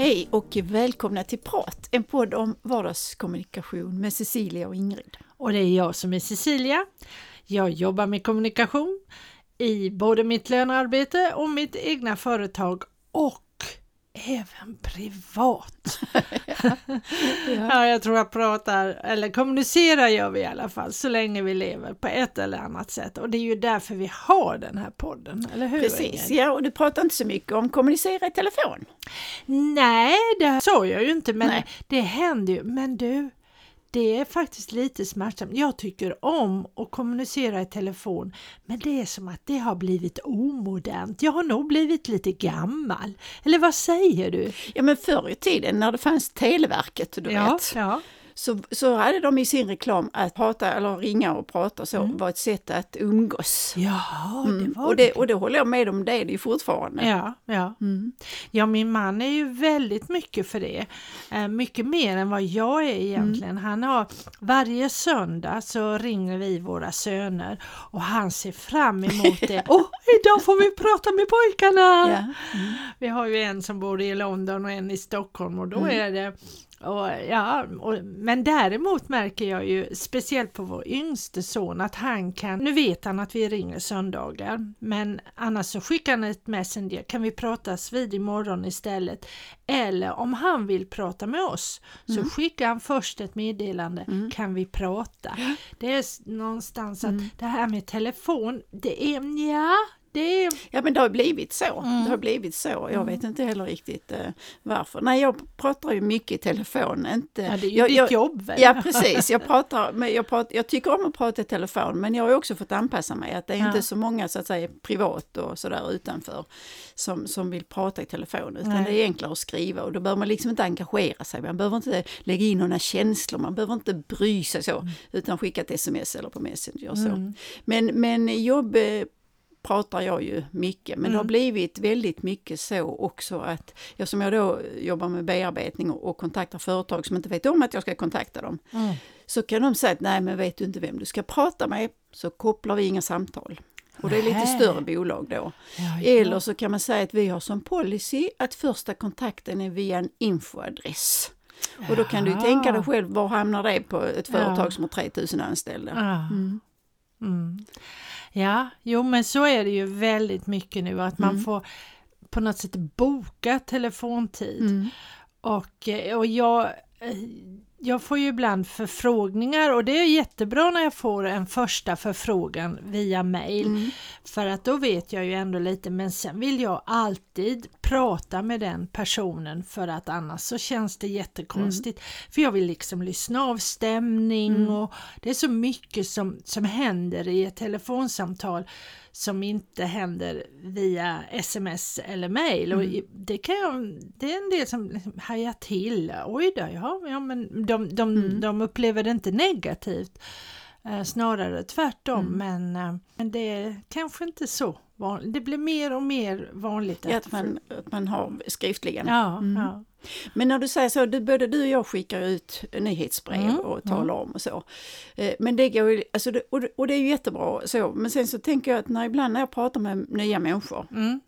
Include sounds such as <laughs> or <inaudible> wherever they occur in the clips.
Hej och välkomna till Prat, en podd om vardagskommunikation med Cecilia och Ingrid. Och det är jag som är Cecilia. Jag jobbar med kommunikation i både mitt lönearbete och mitt egna företag och även privat. <laughs> ja. ja, jag tror jag pratar, eller kommunicerar gör vi i alla fall, så länge vi lever på ett eller annat sätt. Och det är ju därför vi har den här podden, eller hur? Precis, ja, och du pratar inte så mycket om kommunicera i telefon. Nej, det sa jag ju inte, men Nej. det händer ju. Men du, det är faktiskt lite smärtsamt. Jag tycker om att kommunicera i telefon, men det är som att det har blivit omodernt. Jag har nog blivit lite gammal. Eller vad säger du? Ja, men förr i tiden när det fanns Televerket, du ja, vet. Ja så, så hade de i sin reklam att prata eller ringa och prata så mm. var ett sätt att umgås. Ja, det mm. var och det. Och det håller jag med om, det är det fortfarande. Ja, ja. Mm. ja min man är ju väldigt mycket för det. Eh, mycket mer än vad jag är egentligen. Mm. Han har varje söndag så ringer vi våra söner och han ser fram emot det. <laughs> Åh, oh, idag får vi prata med pojkarna! Ja. Mm. Vi har ju en som bor i London och en i Stockholm och då är det och, ja, och, men däremot märker jag ju speciellt på vår yngste son att han kan, nu vet han att vi ringer söndagar, men annars så skickar han ett messenger, kan vi pratas vid imorgon istället? Eller om han vill prata med oss så mm. skickar han först ett meddelande, mm. kan vi prata? Det är någonstans att mm. det här med telefon, det är ja, det... Ja men det har blivit så. Mm. Det har blivit så. Jag mm. vet inte heller riktigt uh, varför. Nej jag pratar ju mycket i telefon. Inte... Ja det är ju jag, ditt jag, jobb väl? Ja precis. Jag, pratar, men jag, pratar, jag tycker om att prata i telefon men jag har också fått anpassa mig. Att det är ja. inte så många så att säga privat och sådär utanför som, som vill prata i telefon. Utan Nej. det är enklare att skriva och då behöver man liksom inte engagera sig. Man behöver inte lägga in några känslor. Man behöver inte bry sig så. Mm. Utan skicka ett sms eller på Messenger. Så. Mm. Men, men jobb pratar jag ju mycket, men mm. det har mm. blivit väldigt mycket så också att eftersom jag då jobbar med bearbetning och, och kontaktar företag som inte vet om att jag ska kontakta dem, mm. så kan de säga att nej men vet du inte vem du ska prata med så kopplar vi inga samtal. Och det är lite större bolag då. Ja, ja. Eller så kan man säga att vi har som policy att första kontakten är via en infoadress. Och då kan du tänka dig själv, var hamnar det på ett företag ja. som har 3000 anställda? Mm. Mm. Ja, jo men så är det ju väldigt mycket nu att man mm. får på något sätt boka telefontid. Mm. Och, och jag, eh, jag får ju ibland förfrågningar och det är jättebra när jag får en första förfrågan via mail. Mm. För att då vet jag ju ändå lite men sen vill jag alltid prata med den personen för att annars så känns det jättekonstigt. Mm. För jag vill liksom lyssna av stämning mm. och det är så mycket som, som händer i ett telefonsamtal som inte händer via sms eller mail. Mm. Och det, kan jag, det är en del som liksom hajar till. Oj då, ja, ja men de, de, mm. de upplever det inte negativt. Eh, snarare tvärtom, mm. men, eh, men det är kanske inte så vanligt. Det blir mer och mer vanligt. Att, att, man, att man har skriftligen. Ja, mm. ja. Men när du säger så, du, både du och jag skickar ut nyhetsbrev mm. och talar mm. om och så. Eh, men det går ju, alltså det, och, det, och det är ju jättebra så, men sen så tänker jag att när ibland när jag pratar med nya människor, mm.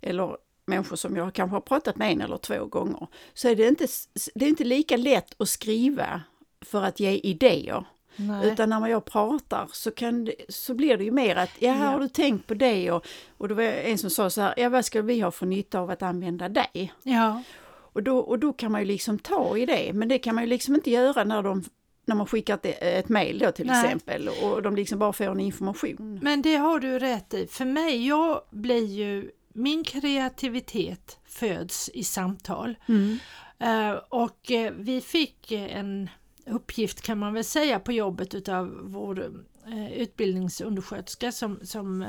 eller människor som jag kanske har pratat med en eller två gånger, så är det inte, det är inte lika lätt att skriva för att ge idéer. Nej. Utan när jag pratar så, kan det, så blir det ju mer att, ja, ja. har du tänkt på det? Och, och det var en som sa så här, ja vad ska vi ha för nytta av att använda dig? Ja. Och då, och då kan man ju liksom ta i det, men det kan man ju liksom inte göra när de när man skickar ett, ett mejl då till Nej. exempel och de liksom bara får en information. Men det har du rätt i. För mig, jag blir ju, min kreativitet föds i samtal. Mm. Uh, och uh, vi fick en uppgift kan man väl säga på jobbet utav vår uh, utbildningsundersköterska som, som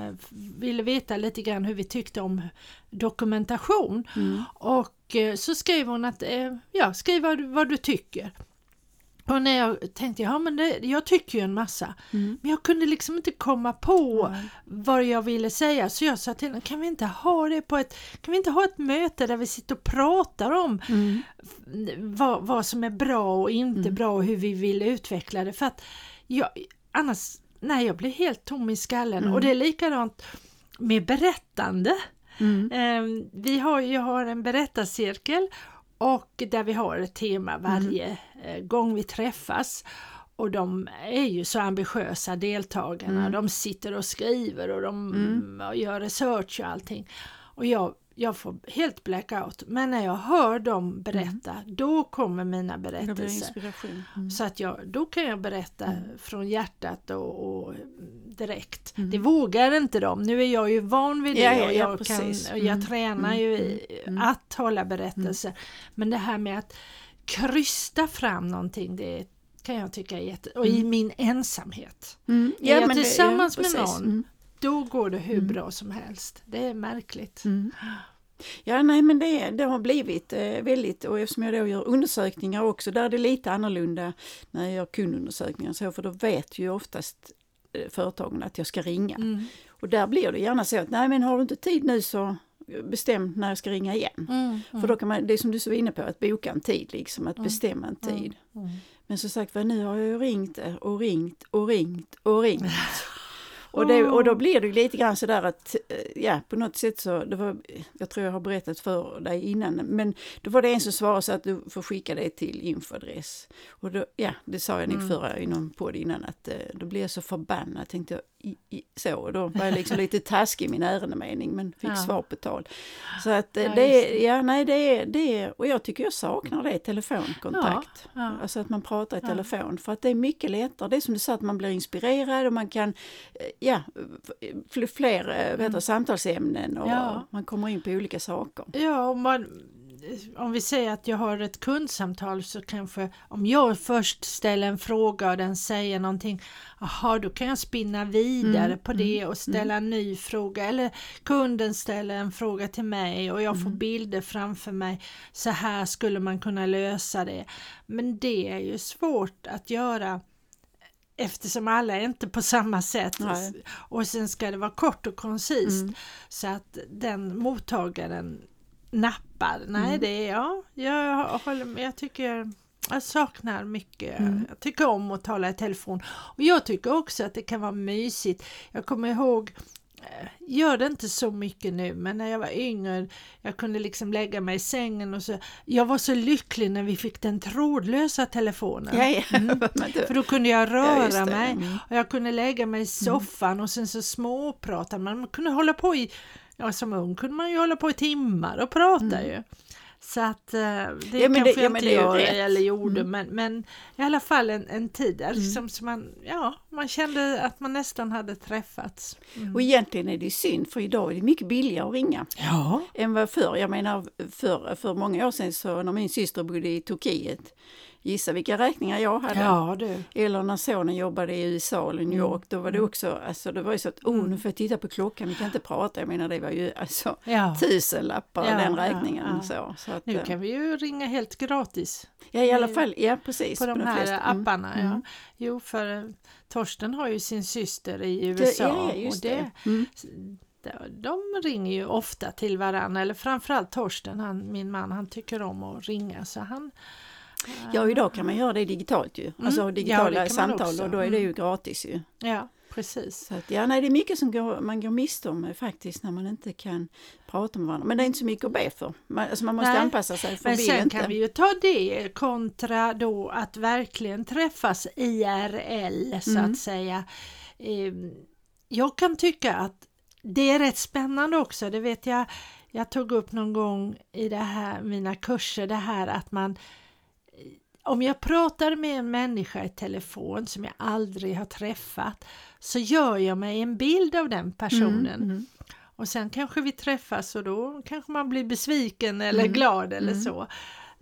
ville veta lite grann hur vi tyckte om dokumentation. Mm. Och så skrev hon att, ja skriv vad, vad du tycker. Och när jag tänkte, ja men det, jag tycker ju en massa, mm. men jag kunde liksom inte komma på mm. vad jag ville säga så jag sa till henne, kan vi inte ha det på ett, kan vi inte ha ett möte där vi sitter och pratar om mm. vad, vad som är bra och inte mm. bra och hur vi vill utveckla det för att jag, annars, nej jag blir helt tom i skallen och mm. det är likadant med berättande. Mm. Eh, vi har, jag har en berättarcirkel och där vi har ett tema varje mm. gång vi träffas. Och de är ju så ambitiösa deltagarna, mm. de sitter och skriver och de mm. gör research och allting. Och jag jag får helt blackout. Men när jag hör dem berätta, mm. då kommer mina berättelser. Mm. Så att jag, då kan jag berätta mm. från hjärtat och, och direkt. Mm. Det vågar inte de. Nu är jag ju van vid det ja, ja, och jag, ja, kan, och jag mm. tränar ju i mm. att hålla berättelser. Men det här med att krysta fram någonting, det kan jag tycka är jätte... Och i min ensamhet. Ja, är jag tillsammans det, med någon då går det hur mm. bra som helst. Det är märkligt. Mm. Ja, nej men det, det har blivit eh, väldigt, och eftersom jag då gör undersökningar också, där är det lite annorlunda när jag gör kundundersökningar så, för då vet ju oftast eh, företagen att jag ska ringa. Mm. Och där blir det gärna så att, nej men har du inte tid nu så bestäm när jag ska ringa igen. Mm, mm. För då kan man, det är som du så var inne på, att boka en tid, liksom att mm. bestämma en tid. Men som sagt nu har jag ju ringt och ringt och ringt och ringt. <laughs> Och, det, och då blir det lite grann sådär att, eh, ja på något sätt så, det var, jag tror jag har berättat för dig innan, men då var det en som svarade så att du får skicka det till infoadress. Och då, ja, det sa jag nog mm. förra i någon podd innan, att eh, då blev jag så förbannad, tänkte jag, i, i, så, då var jag liksom lite taskig i min ärendemening men fick ja. svar på tal. Så att eh, ja, det ja nej det är, det är, och jag tycker jag saknar det, telefonkontakt. Ja, ja. Alltså att man pratar i telefon för att det är mycket lättare, det är som du sa att man blir inspirerad och man kan, eh, ja, fler eh, vet mm. samtalsämnen och man kommer in på olika saker. Ja, och man om vi säger att jag har ett kundsamtal så kanske om jag först ställer en fråga och den säger någonting, jaha då kan jag spinna vidare mm, på det mm, och ställa mm. en ny fråga eller kunden ställer en fråga till mig och jag får mm. bilder framför mig, så här skulle man kunna lösa det. Men det är ju svårt att göra eftersom alla är inte på samma sätt. Nej. Och sen ska det vara kort och koncist mm. så att den mottagaren nappar. Nej, mm. det är ja, jag håller. Jag tycker jag saknar mycket. Mm. Jag tycker om att tala i telefon. Och jag tycker också att det kan vara mysigt. Jag kommer ihåg eh, Gör det inte så mycket nu men när jag var yngre jag kunde liksom lägga mig i sängen och så Jag var så lycklig när vi fick den trådlösa telefonen. Ja, ja. Mm. <laughs> För då kunde jag röra ja, mig mm. och jag kunde lägga mig i soffan mm. och sen så småpratade man. Man kunde hålla på i ja, som ung kunde man ju hålla på i timmar och prata mm. ju. Så att eh, det ja, kanske det, jag ja, inte gör eller gjorde mm. men, men i alla fall en, en tid mm. som, som man, ja, man kände att man nästan hade träffats. Mm. Och egentligen är det synd för idag är det mycket billigare att ringa ja. än vad förr. Jag menar för, för många år sedan så när min syster bodde i Turkiet Gissa vilka räkningar jag hade. Ja, du. Eller när sonen jobbade i USA eller New mm. York, då var det mm. också, alltså det var ju så att, oh nu får jag titta på klockan, vi kan inte prata. Jag menar det var ju alltså ja. tusenlappar ja, den räkningen. Ja, ja. Så, så att, nu eh, kan vi ju ringa helt gratis. Ja i alla fall, ja precis. På, på de, här flesta. Mm. apparna. Mm. Ja. Jo för eh, Torsten har ju sin syster i USA. Det, just och det, det. Mm. De ringer ju ofta till varandra, eller framförallt Torsten, han, min man, han tycker om att ringa så han Ja, idag kan man göra det digitalt ju. Mm. Alltså digitala ja, samtal och då är det ju mm. gratis ju. Ja, precis. Så att, ja, nej, det är mycket som går, man går miste om faktiskt när man inte kan prata med varandra. Men det är inte så mycket att be för. Man, alltså man måste nej. anpassa sig. För Men sen inte. kan vi ju ta det kontra då att verkligen träffas IRL så mm. att säga. Ehm, jag kan tycka att det är rätt spännande också, det vet jag jag tog upp någon gång i det här, mina kurser, det här att man om jag pratar med en människa i telefon som jag aldrig har träffat så gör jag mig en bild av den personen. Mm, mm. Och sen kanske vi träffas och då kanske man blir besviken eller mm, glad eller mm. så.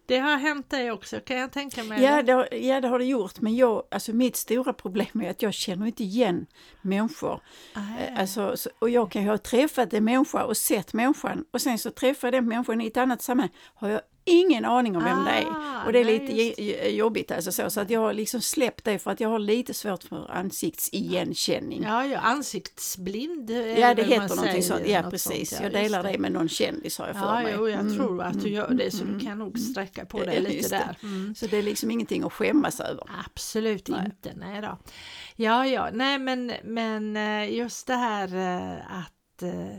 Det har hänt dig också kan jag tänka mig. Ja det, har, ja det har det gjort men jag, alltså mitt stora problem är att jag känner inte igen människor. Eh, alltså, och jag kan ju ha träffat en människa och sett människan och sen så träffar jag den människan i ett annat sammanhang. Har jag ingen aning om vem ah, det är. Ah, och det är lite jobbigt alltså så, så att jag har liksom släppt det för att jag har lite svårt för ansiktsigenkänning. Ja, ja ansiktsblind Ja, det heter någonting sånt. Ja, precis. Sånt, ja, jag delar det. det med någon kändis har jag för ja, mig. Jo, jag mm, tror att du gör det så mm, du kan nog sträcka på dig lite där. Mm. Så det är liksom ingenting att skämmas över. Absolut nej. inte, nej då. Ja, ja, nej men, men eh, just det här eh, att att eh,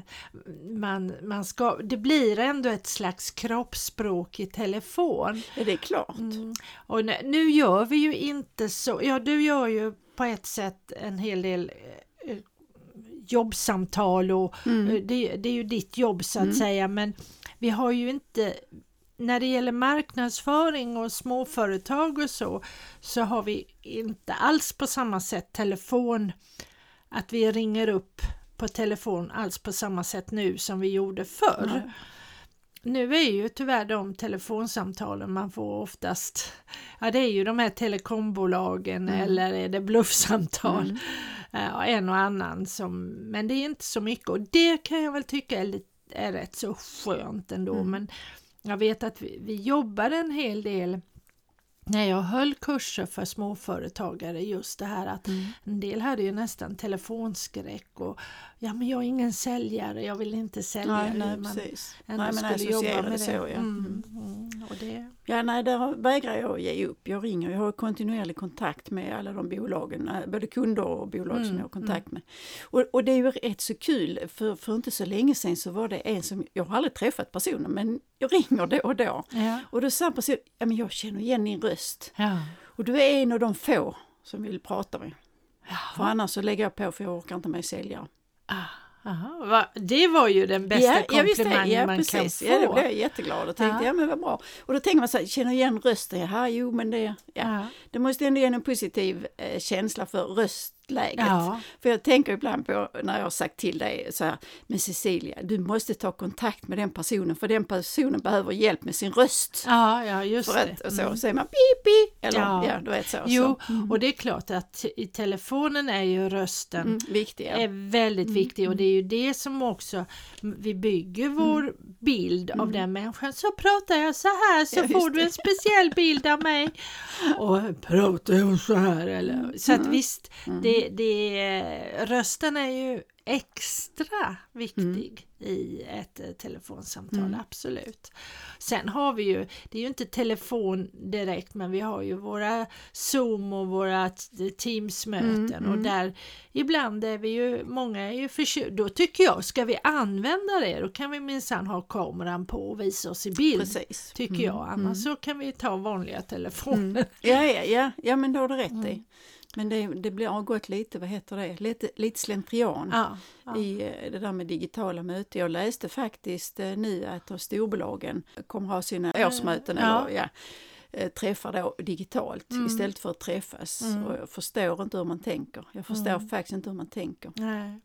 man, man ska, det blir ändå ett slags kroppsspråk i telefon. Ja, det är klart. Mm. Och nu, nu gör vi ju inte så, ja du gör ju på ett sätt en hel del eh, jobbsamtal och mm. Eh, det, det, är ju ditt jobb så att mm. säga men vi har ju inte när det gäller marknadsföring och småföretag och så, så har vi inte alls på samma sätt telefon, att vi ringer upp på telefon alls på samma sätt nu som vi gjorde förr. Mm. Nu är ju tyvärr de telefonsamtalen man får oftast, ja det är ju de här telekombolagen mm. eller är det bluffsamtal. Mm. Ja, en och annan som, men det är inte så mycket och det kan jag väl tycka är, lite, är rätt så skönt ändå. Mm. Men jag vet att vi, vi jobbade en hel del när jag höll kurser för småföretagare just det här att mm. en del hade ju nästan telefonskräck och ja men jag är ingen säljare, jag vill inte sälja. Nej, nej man precis. Nej, men skulle jobba med det. Så, ja. Mm, mm, och det. Ja, nej, där vägrar jag att ge upp. Jag ringer, jag har kontinuerlig kontakt med alla de bolagen, eh, både kunder och bolag mm, som jag har kontakt med. Och, och, det är ju rätt så kul, för, för inte så länge sedan så var det en som, jag har aldrig träffat personen, men jag ringer då och då. Ja. Och då sa personen, ja men jag känner igen din röst. Ja. Och du är en av de få som vill prata med. Jaha. För annars så lägger jag på för jag orkar inte med säljare. Ah. Aha, va? Det var ju den bästa ja, komplimangen ja, man precis. kan få. Ja, då blev jag jätteglad och tänkte ja. ja men vad bra. Och då tänker man så här, känner igen rösten, jaha jo men det, ja. det måste ändå ge en positiv eh, känsla för röst läget. Ja. För jag tänker ibland på när jag har sagt till dig så här, men Cecilia, du måste ta kontakt med den personen för den personen behöver hjälp med sin röst. Ja, ja just för det. och så mm. säger man pipi eller ja, ja du vet så. Jo, så. Mm. och det är klart att i telefonen är ju rösten mm, viktig, ja. är väldigt mm, viktig och det är ju det som också vi bygger vår mm. bild av mm. den människan. Så pratar jag så här så ja, får du en speciell bild av mig. <laughs> Och pratar jag så här eller så att visst, det det, rösten är ju extra viktig mm. i ett eh, telefonsamtal, mm. absolut. Sen har vi ju, det är ju inte telefon direkt, men vi har ju våra Zoom och våra Teams-möten mm, och mm. där ibland är vi ju, många är ju förtjusta, då tycker jag, ska vi använda det, då kan vi minsann ha kameran på och visa oss i bild, Precis. tycker mm, jag, annars mm. så kan vi ta vanliga telefoner. Ja, ja, ja, ja, men då har du rätt i. Men det, det blir, har gått lite, vad heter det, lite, lite slentrian ja, ja. i eh, det där med digitala möten. Jag läste faktiskt eh, nu att storbolagen kommer ha sina årsmöten ja. eller ja, Eh, träffar då digitalt mm. istället för att träffas. Mm. Och jag förstår inte hur man tänker. Jag förstår mm. faktiskt inte hur man tänker. Nej.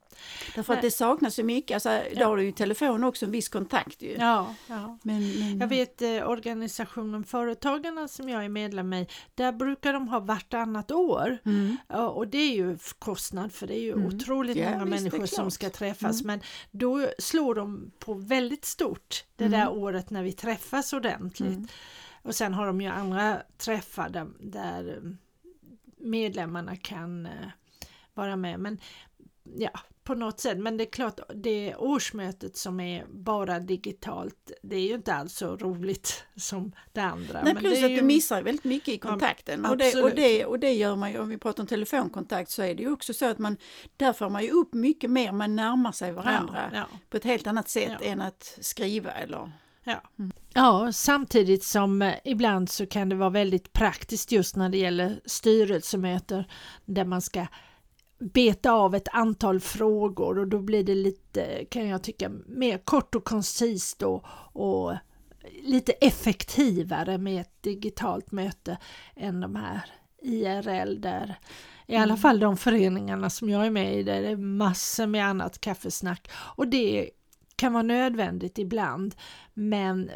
Därför Nej. att det saknas så mycket. Alltså, ja. Då har du ju telefon också en viss kontakt ju. Ja, ja. Men, men... Jag vet eh, organisationen Företagarna som jag är medlem i, där brukar de ha vartannat år. Mm. och det är ju kostnad för det är ju mm. otroligt ja, många visst, människor som ska träffas. Mm. Men då slår de på väldigt stort det där året när vi träffas ordentligt. Och sen har de ju andra träffar där, där medlemmarna kan eh, vara med. Men ja, på något sätt. Men det är klart, det årsmötet som är bara digitalt, det är ju inte alls så roligt <laughs> som det andra. Nej, men plus det att ju... du missar väldigt mycket i kontakten. Ja, och, det, och, det, och det gör man ju, om vi pratar om telefonkontakt, så är det ju också så att man, där får man ju upp mycket mer, man närmar sig varandra ja, ja. på ett helt annat sätt än att skriva eller Ja. Mm. ja, samtidigt som eh, ibland så kan det vara väldigt praktiskt just när det gäller styrelsemöten där man ska beta av ett antal frågor och då blir det lite, kan jag tycka, mer kort och koncist och, och lite effektivare med ett digitalt möte än de här IRL där i alla mm. fall de föreningarna som jag är med i där det är massor med annat kaffesnack och det kan vara nödvändigt ibland men eh,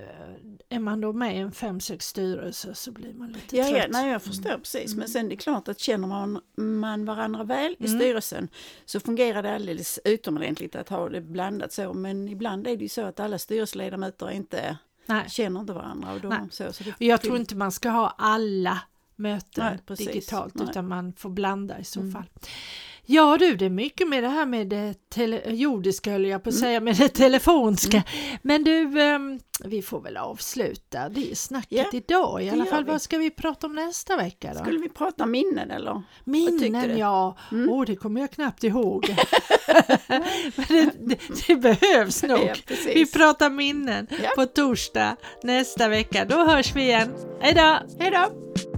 är man då med i en fem, sex styrelse så blir man lite ja, trött. Ja, nej, jag förstår mm. precis men sen är det klart att känner man, man varandra väl i mm. styrelsen så fungerar det alldeles utomordentligt att ha det blandat så men ibland är det ju så att alla styrelseledamöter inte Nej. känner inte varandra. Och då, så, så jag tror inte man ska ha alla möten Nej, digitalt Nej. utan man får blanda i så mm. Ja du, det är mycket med det här med det tele- jordiska höll jag på att mm. säga, med det telefonska. Mm. Men du, um, vi får väl avsluta det snacket ja, idag i alla fall. Vi. Vad ska vi prata om nästa vecka då? Skulle vi prata minnen eller? Minnen ja, mm. oh, det kommer jag knappt ihåg. <laughs> Men det, det, det behövs nog. Ja, vi pratar minnen ja. på torsdag nästa vecka. Då hörs vi igen. Hej då! Hej då!